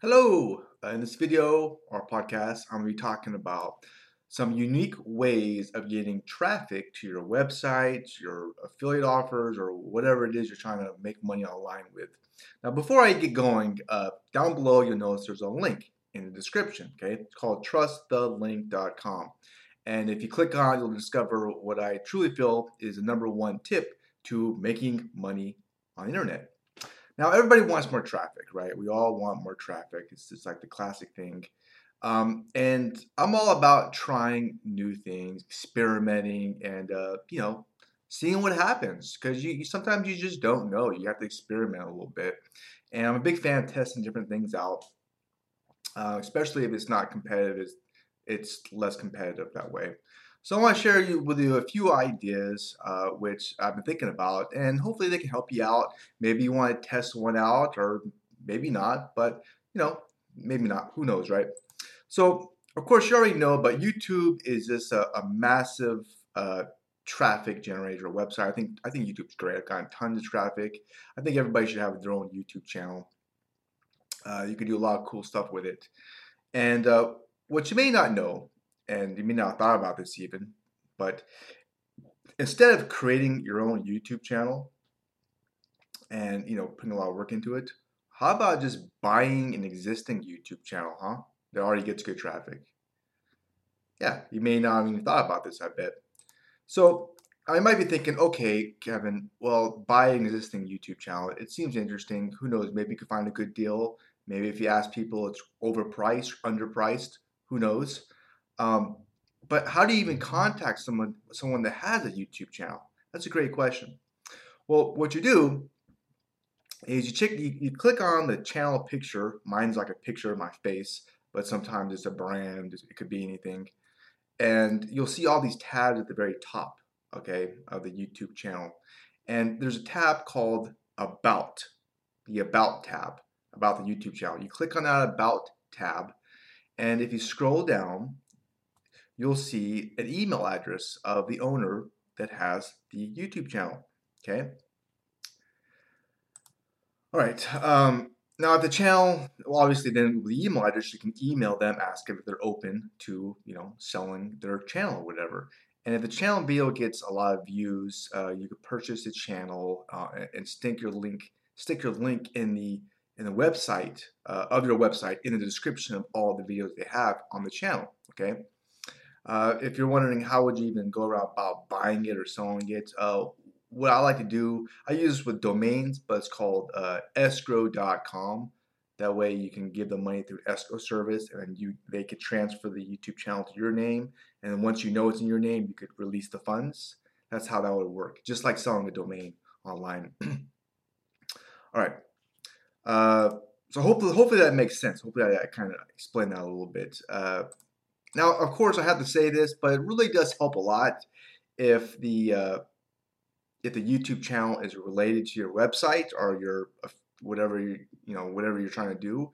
Hello! Uh, in this video or podcast, I'm going to be talking about some unique ways of getting traffic to your websites, your affiliate offers, or whatever it is you're trying to make money online with. Now, before I get going, uh, down below you'll notice there's a link in the description. Okay, it's called trustthelink.com, and if you click on it, you'll discover what I truly feel is the number one tip to making money on the internet. Now, everybody wants more traffic, right? We all want more traffic. It's just like the classic thing. Um, and I'm all about trying new things, experimenting, and uh, you know, seeing what happens. Because you, you, sometimes you just don't know. You have to experiment a little bit. And I'm a big fan of testing different things out, uh, especially if it's not competitive. It's, it's less competitive that way. So I want to share you, with you a few ideas uh, which I've been thinking about, and hopefully they can help you out. Maybe you want to test one out, or maybe not, but you know, maybe not. Who knows, right? So of course you already know, but YouTube is just a, a massive uh, traffic generator website. I think I think YouTube's great. I've gotten tons of traffic. I think everybody should have their own YouTube channel. Uh, you can do a lot of cool stuff with it. And uh, what you may not know and you may not have thought about this even, but instead of creating your own YouTube channel and you know putting a lot of work into it, how about just buying an existing YouTube channel, huh? That already gets good traffic. Yeah, you may not have even thought about this, I bet. So I might be thinking, okay, Kevin, well, buy an existing YouTube channel. It seems interesting. Who knows? Maybe you could find a good deal. Maybe if you ask people, it's overpriced, underpriced. Who knows? Um, but how do you even contact someone someone that has a YouTube channel? That's a great question. Well, what you do is you check you, you click on the channel picture. Mine's like a picture of my face, but sometimes it's a brand. It could be anything, and you'll see all these tabs at the very top, okay, of the YouTube channel. And there's a tab called About, the About tab, about the YouTube channel. You click on that About tab, and if you scroll down, you'll see an email address of the owner that has the YouTube channel. Okay. All right. Um, now at the channel, well, obviously, then with the email address, you can email them, ask them if they're open to you know selling their channel or whatever. And if the channel video gets a lot of views, uh, you could purchase the channel uh, and stick your link, stick your link in the in the website uh, of your website in the description of all the videos they have on the channel. Okay. Uh, if you're wondering how would you even go about buying it or selling it, uh, what I like to do, I use with domains, but it's called uh, escrow.com. That way you can give the money through escrow service and you they could transfer the YouTube channel to your name. And then once you know it's in your name, you could release the funds. That's how that would work. Just like selling a domain online. All right. Uh, so hopefully, hopefully that makes sense. Hopefully I, I kind of explained that a little bit. Uh, now, of course, I have to say this, but it really does help a lot if the uh, if the YouTube channel is related to your website or your uh, whatever you you know whatever you're trying to do.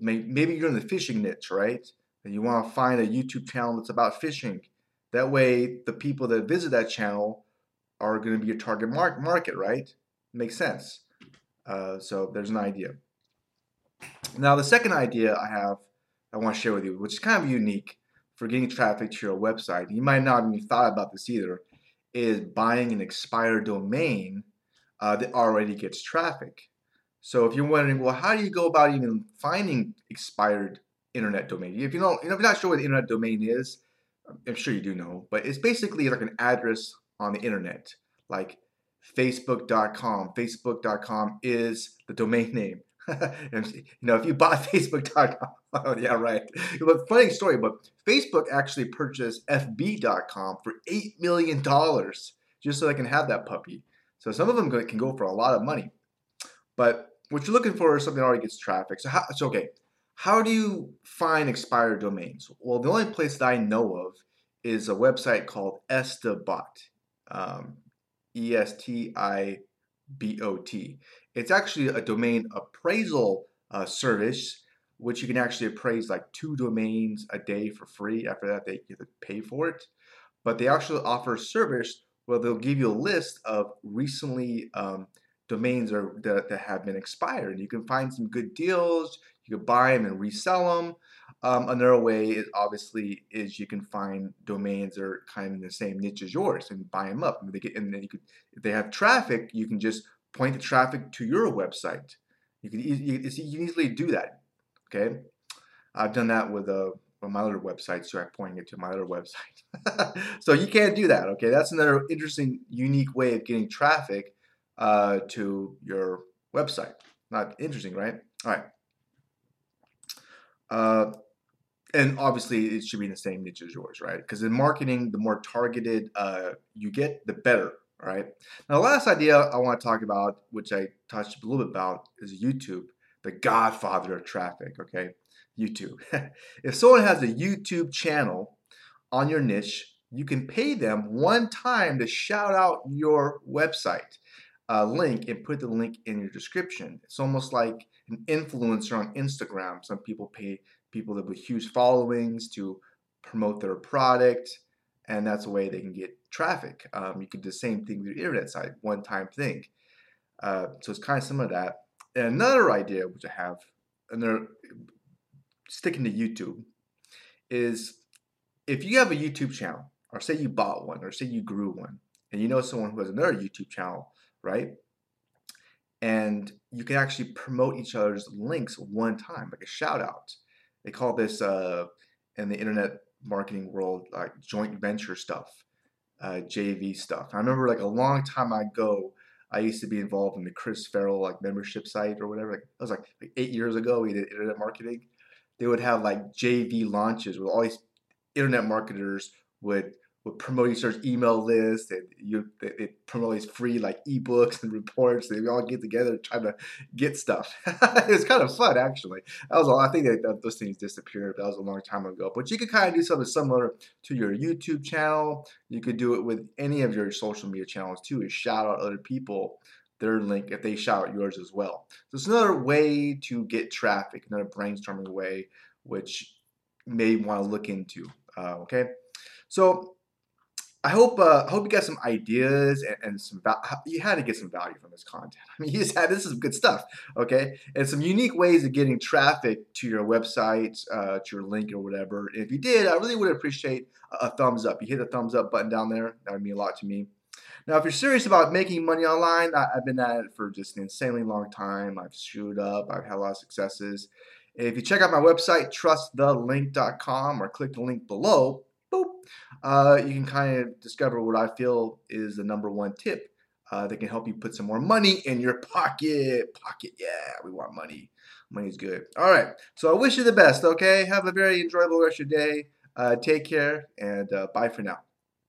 Maybe you're in the fishing niche, right? And you want to find a YouTube channel that's about fishing. That way, the people that visit that channel are going to be your target market, right? Makes sense. Uh, so there's an idea. Now, the second idea I have, I want to share with you, which is kind of unique, for getting traffic to your website, you might not even thought about this either, is buying an expired domain uh, that already gets traffic. So if you're wondering, well, how do you go about even finding expired internet domain? If you don't, if you're not sure what the internet domain is, I'm sure you do know, but it's basically like an address on the internet, like facebook.com. Facebook.com is the domain name. you know, if you bought Facebook.com, oh, yeah, right. But funny story, but Facebook actually purchased FB.com for $8 million just so they can have that puppy. So some of them can go for a lot of money. But what you're looking for is something that already gets traffic. So, how, so okay, how do you find expired domains? Well, the only place that I know of is a website called Estibot. Um, E S T I B O T. It's actually a domain appraisal uh, service, which you can actually appraise like two domains a day for free. After that, they to pay for it. But they actually offer a service where they'll give you a list of recently um, domains are, that, that have been expired. And You can find some good deals. You can buy them and resell them. Um, another way is obviously is you can find domains that are kind of in the same niche as yours and buy them up. And they get and then you could if they have traffic, you can just point the traffic to your website. You can, you, you can easily do that. Okay, I've done that with a uh, my other website, so I'm pointing it to my other website. so you can't do that. Okay, that's another interesting, unique way of getting traffic uh, to your website. Not interesting, right? All right. Uh, and obviously, it should be in the same niche as yours, right? Because in marketing, the more targeted uh, you get, the better. right? Now, the last idea I want to talk about, which I touched a little bit about, is YouTube, the godfather of traffic. Okay, YouTube. if someone has a YouTube channel on your niche, you can pay them one time to shout out your website uh, link and put the link in your description. It's almost like an influencer on Instagram. Some people pay people that with huge followings to promote their product, and that's a way they can get traffic. Um, you can do the same thing with your internet site, one time thing. Uh, so it's kind of similar to that. And another idea which I have, another sticking to YouTube, is if you have a YouTube channel, or say you bought one, or say you grew one, and you know someone who has another YouTube channel, right? And you can actually promote each other's links one time, like a shout out. They call this uh, in the internet marketing world like joint venture stuff, uh, JV stuff. I remember like a long time ago, I used to be involved in the Chris Farrell like membership site or whatever. Like it was like, like eight years ago. We did internet marketing. They would have like JV launches where all these internet marketers would would promote each other's email list and you they, they promote these free like ebooks and reports. They all get together trying to get stuff. it was kind of fun actually. That was all. I think that, those things disappeared. That was a long time ago. But you could kind of do something similar to your YouTube channel. You could do it with any of your social media channels too. Is shout out other people their link if they shout out yours as well. So it's another way to get traffic, another brainstorming way, which may want to look into. Uh, okay, so I hope uh, I hope you got some ideas and, and some you had to get some value from this content. I mean, you just had this is good stuff, okay? And some unique ways of getting traffic to your website, uh, to your link or whatever. If you did, I really would appreciate a, a thumbs up. You hit the thumbs up button down there. That would mean a lot to me. Now, if you're serious about making money online, I, have been at it for just an insanely long time. I've screwed up. I've had a lot of successes. If you check out my website, trustthelink.com, or click the link below, boop, uh, you can kind of discover what I feel is the number one tip uh, that can help you put some more money in your pocket. Pocket, yeah, we want money. Money's good. All right, so I wish you the best, okay? Have a very enjoyable rest of your day. Uh, take care, and uh, bye for now.